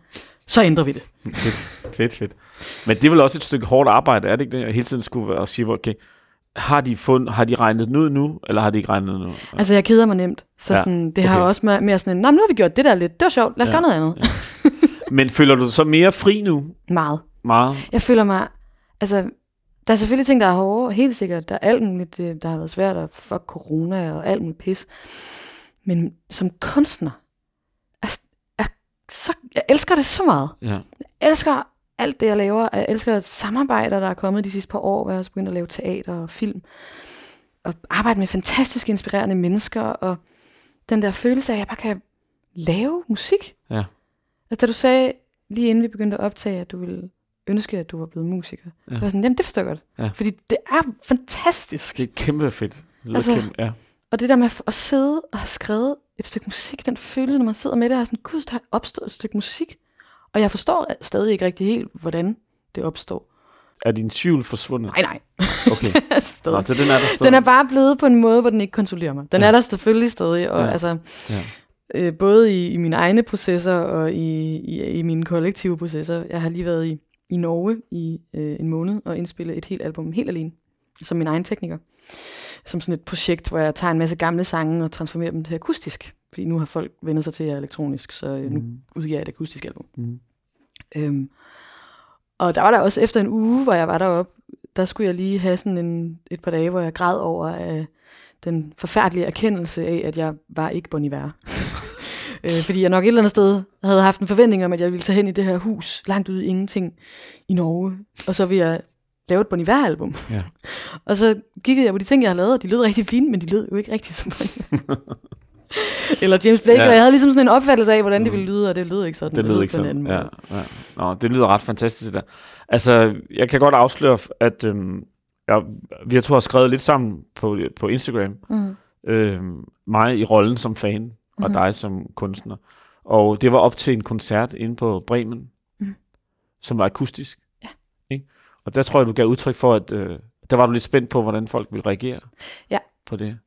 så ændrer vi det. Fedt, fedt, fedt. Men det er vel også et stykke hårdt arbejde, er det ikke det? Jeg hele tiden skulle være og sige, okay, har de, fund, har de regnet den ud nu, eller har de ikke regnet den ud? Altså, jeg keder mig nemt. Så Ja, sådan, det har okay. også mere, mere sådan en, men nu har vi gjort det der lidt, det var sjovt, lad os Ja, gøre noget andet. Men føler du dig så mere fri nu? Meget. Meget? Jeg føler mig, altså, der er selvfølgelig ting, der er hårde, helt sikkert. Der er alt muligt, øh, der har været svært, og fuck corona og alt muligt pis. Men som kunstner, er, er, så, jeg elsker det så meget. Ja. Jeg elsker alt det, jeg laver. Jeg elsker samarbejder, der er kommet de sidste par år, hvor jeg har begyndt at lave teater og film. Og arbejde med fantastisk inspirerende mennesker, og den der følelse af, at jeg bare kan lave musik. Ja. Altså, da du sagde, lige inden vi begyndte at optage, at du ville ønske, at du var blevet musiker. Ja. Så var jeg sådan, jamen det forstår jeg godt. Ja. Fordi det er fantastisk. Det er kæmpe fedt. Det Altså- kæmpe, ja. Og det der med at sidde og have skrevet et stykke musik, den følelse, når man sidder med det, er sådan, gud, der er opstået et stykke musik. Og jeg forstår stadig ikke rigtig helt, hvordan det opstår. Er din tvivl forsvundet? Nej, nej. Okay. *laughs* altså, stadig. Nå, så den er der stadig. Den er bare blevet på en måde, hvor den ikke kontrollerer mig. Den Ja. er der selvfølgelig stadig, og Ja. altså, Ja. øh, både i, i mine egne processer og i, i, i mine kollektive processer. Jeg har lige været i, i Norge i øh, en måned og indspillet et helt album helt alene, som min egen tekniker. Som sådan et projekt, hvor jeg tager en masse gamle sange og transformerer dem til akustisk. Fordi nu har folk vendt sig til at jeg er elektronisk, så øh, nu Mm. udgiver jeg et akustisk album. Mm. Øhm, og der var der også efter en uge, hvor jeg var deroppe, der skulle jeg lige have sådan en, et par dage, hvor jeg græd over øh, den forfærdelige erkendelse af, at jeg var ikke Bon Iver. *laughs* øh, fordi jeg nok et eller andet sted havde haft en forventning om, at jeg ville tage hen i det her hus, langt ude i ingenting i Norge, og så ville jeg lave et Bon Iver-album. Ja. *laughs* og så kiggede jeg på de ting, jeg havde lavet, og de lød rigtig fine, men de lød jo ikke rigtig som Bon. *laughs* Eller James Blake, Ja. og jeg havde ligesom sådan en opfattelse af, hvordan det ville lyde, og det lød ikke sådan. Det lyder ikke sådan. Ja, ja. Nå, det lyder ret fantastisk, det der. Altså, jeg kan godt afsløre, at øhm, jeg, vi har to har skrevet lidt sammen på, på Instagram. Mm. Øhm, mig i rollen som fan, mm-hmm. og Mhm. dig som kunstner. Og det var op til en koncert inde på Bremen, Mhm. som var akustisk. Og der tror jeg, du gav udtryk for, at øh, der var du lidt spændt på, hvordan folk ville reagere Ja. på det.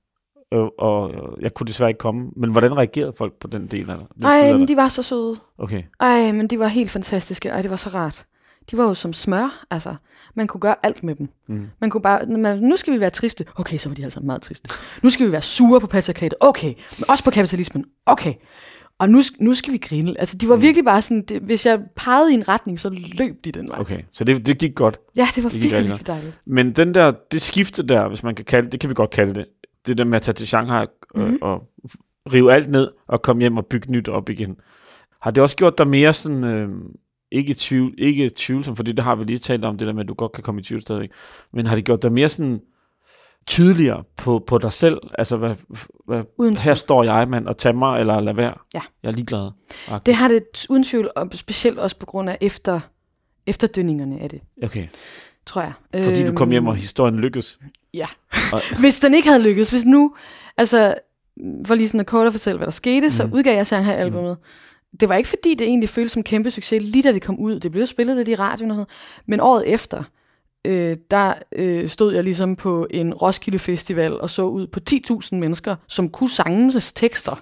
Og, og øh, jeg kunne desværre ikke komme. Men hvordan reagerede folk på den del af det? Den Ej, side af men de var så søde. Okay. Ej, men de var helt fantastiske. Ej, det var så rart. De var jo som smør, altså. Man kunne gøre alt med dem. Mm. Man kunne bare, man, nu skal vi være triste. Okay, så var de altså meget triste. Nu skal vi være sure på patriarkatet. Okay, men også på kapitalismen. Okay. Og nu, nu skal vi grine. Altså, de var Mm. virkelig bare sådan, det, hvis jeg pegede i en retning, så løb de den vej. Okay, så det, det gik godt. Ja, det var Det virkelig, virkelig dejligt. Men den der, det skifte der, hvis man kan kalde det, kan vi godt kalde det, det der med at tage til Shanghai og, Mhm. og rive alt ned og komme hjem og bygge nyt op igen. Har det også gjort dig mere sådan, øh, ikke, tvivl, ikke tvivlsom, fordi det har vi lige talt om, det der med, at du godt kan komme i tvivl stadigvæk, men har det gjort dig mere sådan tydeligere på, på dig selv? Altså, hvad, hvad, Uden her står jeg, mand, og tag mig, eller lad være. Ja. Jeg er ligeglad. Det har det uden tvivl, og specielt også på grund af efter, efterdønningerne af det, Okay, tror jeg. fordi du kom hjem, og Øhm, historien lykkes. Ja. Og, *laughs* hvis den ikke havde lykkes, hvis nu, altså, for lige sådan at kort at fortælle, hvad der skete, mm. så Mhm. udgav jeg Shanghai-albummet. Det var ikke fordi, det egentlig føltes som kæmpe succes, lige da det kom ud. Det blev spillet lidt i radioen og sådan. Men året efter, øh, der øh, stod jeg ligesom på en Roskilde Festival og så ud på 10.000 mennesker, som kunne sangenes tekster.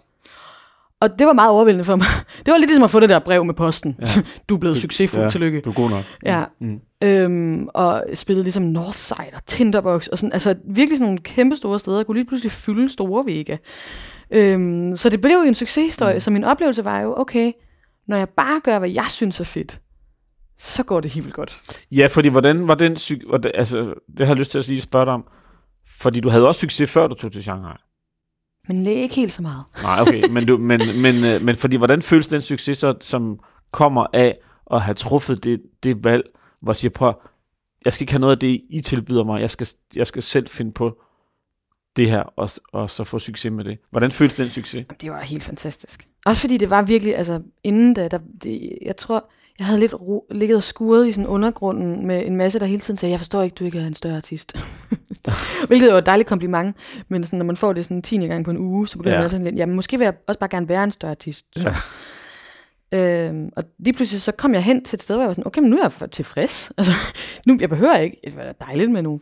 Og det var meget overvældende for mig. *laughs* Det var lidt ligesom at få det der brev med posten. Ja. *laughs* Du er blevet succesfuld, ja. tillykke. du er god nok. Ja. Mm. Øhm, og spillede ligesom Northside og Tinderbox og sådan, altså virkelig sådan nogle kæmpe store steder, kunne lige pludselig fylde store vega. Øhm, så det blev jo en succeshistorie, Mm. mm. så min oplevelse var jo, okay, når jeg bare gør, hvad jeg synes er fedt, så går det helt godt. Ja, fordi hvordan var den Altså, det har jeg lyst til at lige spørge dig om. Fordi du havde også succes, før du tog til Shanghai. Men det er ikke helt så meget. Nej, okay. men, du, men, men, øh, men fordi, hvordan føles den succes, så, som kommer af at have truffet det, det valg, hvor jeg siger, prøv, jeg skal ikke have noget af det, I tilbyder mig. Jeg skal, jeg skal selv finde på det her, og, og så få succes med det. Hvordan føles den succes? Det var helt fantastisk. Også fordi det var virkelig, altså inden da, der, det, jeg tror, jeg havde lidt ro, ligget og skuret i sådan undergrunden med en masse, der hele tiden sagde, jeg forstår ikke, du ikke er en større artist. *laughs* Hvilket var et dejligt kompliment, men sådan, når man får det sådan 10 gang på en uge, så begynder Ja. man sådan lidt, jamen måske vil jeg også bare gerne være en større artist. Ja. Øhm, og lige pludselig så kom jeg hen til et sted, hvor jeg var sådan, okay, men nu er jeg tilfreds. *laughs* Altså, nu, jeg behøver ikke, det var dejligt med nogle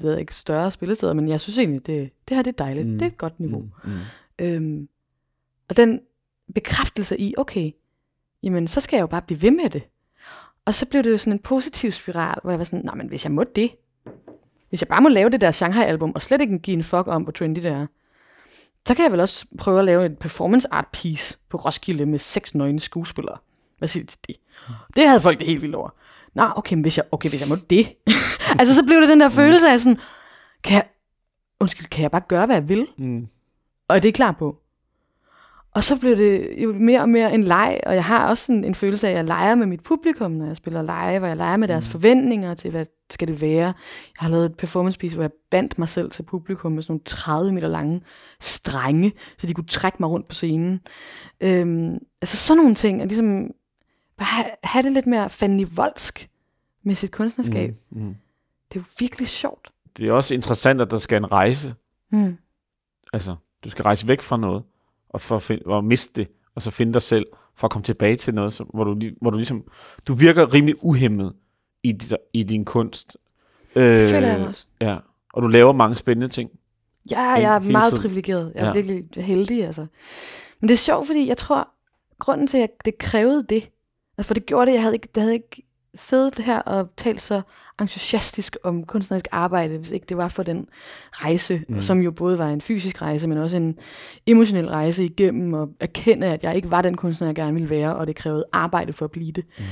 ved jeg ikke, større spillesteder, men jeg synes egentlig, det, det her det er dejligt. Mm. Det er et godt niveau. Mm, mm. Øhm, og den bekræftelse i, okay, jamen så skal jeg jo bare blive ved med det. Og så blev det jo sådan en positiv spiral, hvor jeg var sådan, nej, men hvis jeg må det, hvis jeg bare må lave det der Shanghai-album, og slet ikke give en fuck om, hvor trendy det er, så kan jeg vel også prøve at lave et performance art piece på Roskilde med seks nøgne skuespillere. Hvad siger du til det? Det havde folk det helt vildt over. Nå, okay, men hvis jeg, okay, hvis jeg må det. *laughs* altså, så blev det den der følelse af sådan, kan jeg, undskyld, kan jeg bare gøre, hvad jeg vil? Mm. Og det er klar på. Og så blev det jo mere og mere en leg, og jeg har også sådan en følelse af, at jeg leger med mit publikum, når jeg spiller live, og jeg leger med deres forventninger til, hvad skal det være. Jeg har lavet et performance piece, hvor jeg bandt mig selv til publikum med sådan nogle 30 meter lange strenge, så de kunne trække mig rundt på scenen. Øhm, altså sådan nogle ting, at ligesom bare have, have det lidt mere fandenivoldsk med sit kunstnerskab. Mm. Mm. Mm. Det er jo virkelig sjovt. Det er også interessant, at der skal en rejse. Mm. Altså, du skal rejse væk fra noget, og, for at finde, og miste det, og så finde dig selv, for at komme tilbage til noget, som, hvor, du, hvor du ligesom, du virker rimelig uhemmet i, dit, i din kunst. Øh, Det føler jeg også. Ja, og du laver mange spændende ting. Ja, jeg er meget tiden. privilegeret. Jeg er ja. virkelig heldig, altså. Men det er sjovt, fordi jeg tror, grunden til, at det krævede det, altså for det gjorde det, jeg havde ikke, det havde ikke siddet her og talt så entusiastisk om kunstnerisk arbejde, hvis ikke det var for den rejse, Mm. som jo både var en fysisk rejse, men også en emotionel rejse igennem og erkende, at jeg ikke var den kunstner, jeg gerne ville være, og det krævede arbejde for at blive det. Mm.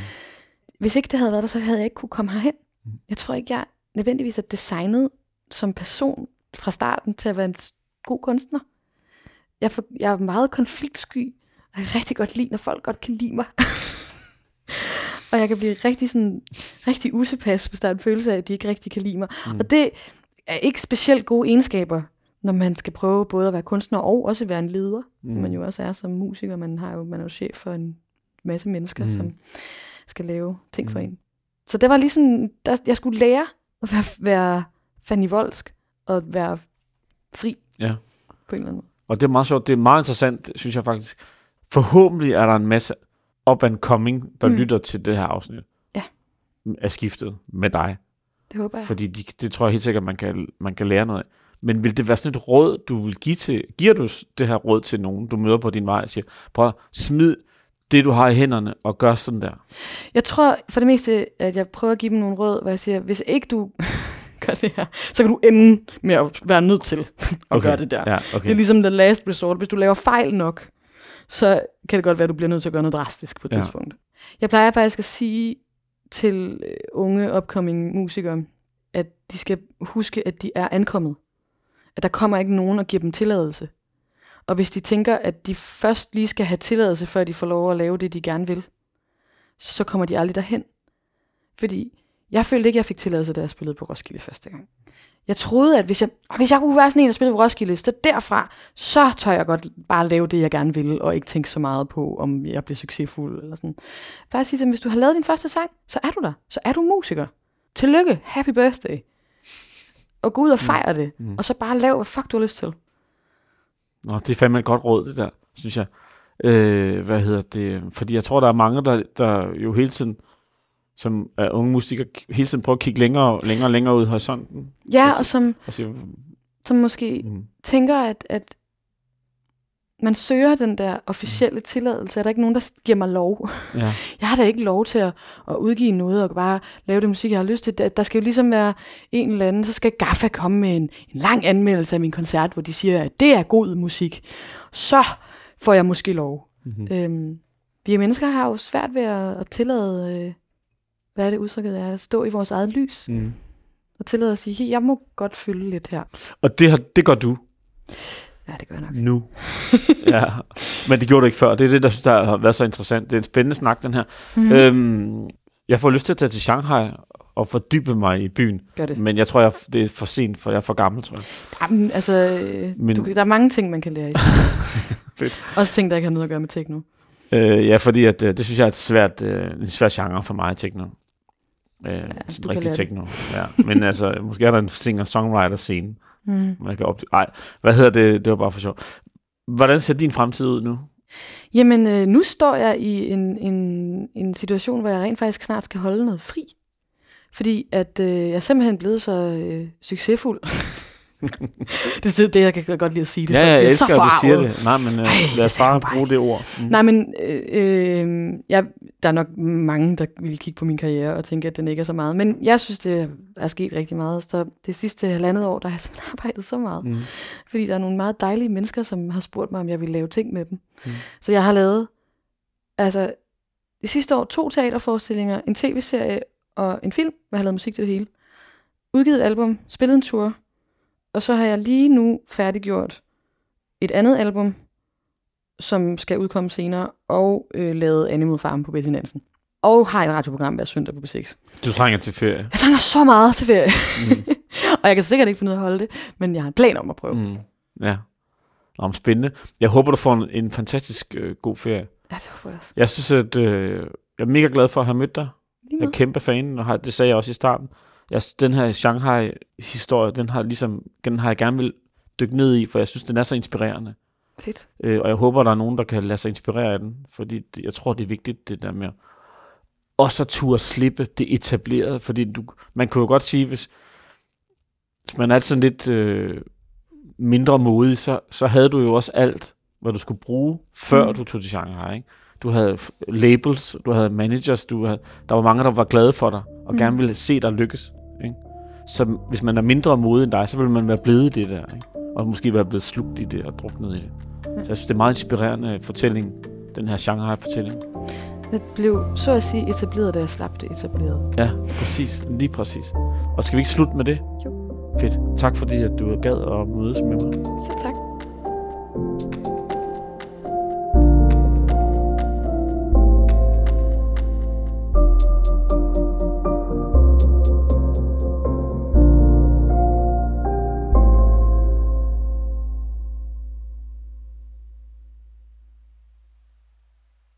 Hvis ikke det havde været der, så havde jeg ikke kunne komme herhen. Mm. Jeg tror ikke, jeg nødvendigvis er designet som person fra starten til at være en god kunstner. Jeg for, jeg er meget konfliktsky, og jeg kan rigtig godt lide, når folk godt kan lide mig. *laughs* og jeg kan blive rigtig, sådan, rigtig utilpas, hvis der er en følelse af, at de ikke rigtig kan lide mig. Mm. Og det er ikke specielt gode egenskaber, når man skal prøve både at være kunstner og også være en leder, Mm. man jo også er som musiker. Man, har jo, man er jo chef for en masse mennesker, Mm. som skal lave ting for Mm. en. Så det var ligesom, der, jeg skulle lære at være, være fanivoldsk og være fri Ja. på en eller anden måde. Og det er meget sjovt. Det er meget interessant, synes jeg faktisk. Forhåbentlig er der en masse up and coming, der mm. Lytter til det her afsnit. Ja. Af skiftet med dig. Det håber jeg. Fordi de, det tror jeg helt sikkert, man kan, man kan lære noget af. Men vil det være sådan et råd, du vil give til, giver du det her råd til nogen, du møder på din vej og siger, prøv at smid det, du har i hænderne, og gør sådan der. Jeg tror for det meste, at jeg prøver at give dem nogle råd, hvor jeg siger, hvis ikke du *laughs* gør det her, så kan du ende med at være nødt til *laughs* at Okay. gøre det der. Ja, Det okay. er ligesom the last resort. Hvis du laver fejl nok, så kan det godt være, at du bliver nødt til at gøre noget drastisk på et Ja. tidspunkt. Jeg plejer faktisk at sige til øh, unge, upcoming musikere, at de skal huske, at de er ankommet. At der kommer ikke nogen og giver dem tilladelse. Og hvis de tænker, at de først lige skal have tilladelse, før de får lov at lave det, de gerne vil, så kommer de aldrig derhen. Fordi jeg følte ikke, at jeg fik tilladelse, da jeg spillede på Roskilde første gang. Jeg troede, at hvis jeg, hvis jeg kunne være sådan en, der spillede på Roskilde, så derfra, så tør jeg godt bare lave det, jeg gerne vil, og ikke tænke så meget på, om jeg bliver succesfuld eller sådan. Bare at sige dem, hvis du har lavet din første sang, så er du der. Så er du musiker. Tillykke. Happy birthday. Og gå ud og fejre det. Mm. Og så bare lav, hvad fuck du har lyst til. Nå, det er fandme et godt råd, det der, synes jeg. Øh, hvad hedder det? Fordi jeg tror, der er mange, der, der jo hele tiden, som er unge musikere, hele tiden prøver at kigge længere, længere, længere ud i horisonten. Ja, Præcis. og som, Og sige, som måske mm, tænker, at, at man søger den der officielle tilladelse. Er der ikke nogen, der giver mig lov? *laughs* ja, Jeg har da ikke lov til at, at udgive noget og bare lave det musik, jeg har lyst til. Der, der skal jo ligesom være en eller anden, så skal Gaffa komme med en, en lang anmeldelse af min koncert, hvor de siger, at det er god musik. Så får jeg måske lov. mm-hmm. Øhm, vi mennesker har jo svært ved at, at tillade, øh, hvad er det udtrykket er, at stå i vores eget lys. mm. Og tillade at sige, hey, jeg må godt fylde lidt her. Og det, har, det gør du. Ja, det gør jeg nok. nu. ja, men det gjorde du ikke før. Det er det, der synes, der har været så interessant. Det er en spændende snak, den her. Mm. Øhm, jeg får lyst til at tage til Shanghai og fordybe mig i byen. Gør det. Men jeg tror, jeg, det er for sent, for jeg er for gammel, tror jeg. Jamen, altså, Men- Men... du, der er mange ting, man kan lære i. *laughs* Også ting, der ikke har noget at gøre med techno. Øh, ja, fordi at, øh, det synes jeg er et svært, øh, en svær genre for mig, techno. Øh, ja, sådan rigtig det. techno. Ja. Men altså, måske er der en singer-songwriter-scene, Mm. man kan op... Ej, hvad hedder det? Det var bare for sjov. Hvordan ser din fremtid ud nu? Jamen, øh, nu står jeg i en, en, en situation, hvor jeg rent faktisk snart skal holde noget fri. Fordi at øh, jeg er simpelthen blevet så øh, succesfuld. *laughs* det er det, jeg kan godt lide at sige det. Ja, jeg bliver elsker, så at du siger det. Nej, men øh, Ej, lad os bare bruge det ord. Mm. Nej, men øh, øh, jeg, der er nok mange, der vil kigge på min karriere og tænke, at den ikke er så meget. Men jeg synes, det er sket rigtig meget. Så det sidste halvandet år, der har jeg simpelthen *laughs* arbejdet så meget. Mm. Fordi der er nogle meget dejlige mennesker, som har spurgt mig, om jeg vil lave ting med dem. Mm. Så jeg har lavet, altså, det sidste år to teaterforestillinger, en tv-serie og en film, hvor jeg har lavet musik til det hele. Udgivet et album, spillet en tur, og så har jeg lige nu færdiggjort et andet album, som skal udkomme senere, og øh, lavet Animal Farm på Betty Nansen. Og har et radioprogram hver søndag på B6. Du trænger til ferie. Jeg trænger så meget til ferie, Mm. *laughs* og jeg kan sikkert ikke finde ud af at holde det, men jeg har en plan om at prøve. Mm. Ja. Nå, spændende. Jeg håber, du får en, en fantastisk øh, god ferie. Ja, det håber jeg også. Jeg synes, at øh, jeg er mega glad for at have mødt dig. Jeg er kæmpe fan, og har, det sagde jeg også i starten. Jeg, den her Shanghai-historie, den har, ligesom, den har jeg gerne vil dykke ned i, for jeg synes, den er så inspirerende. Fedt. Øh, og jeg håber, der er nogen, der kan lade sig inspirere af den, fordi det, jeg tror, det er vigtigt, det der med at også at turde slippe det etablerede, fordi du, man kunne jo godt sige, hvis, hvis man er sådan lidt øh, mindre modig, så, så havde du jo også alt, hvad du skulle bruge, før mm. du tog til Shanghai. Ikke? Du havde labels, du havde managers, du havde, der var mange, der var glade for dig, og Mm. mm. gerne ville se dig lykkes. Ikke? Så hvis man er mindre modig end dig, så vil man være blevet i det der, ikke? og måske være blevet slugt i det og druknet i det. Så jeg synes, det er en meget inspirerende fortælling, den her Shanghai-fortælling. Det blev så at sige etableret, da jeg slap det etableret. Ja, præcis. Lige præcis. Og skal vi ikke slutte med det? Jo. Fedt. Tak fordi, at du gad at mødes med mig. Så tak.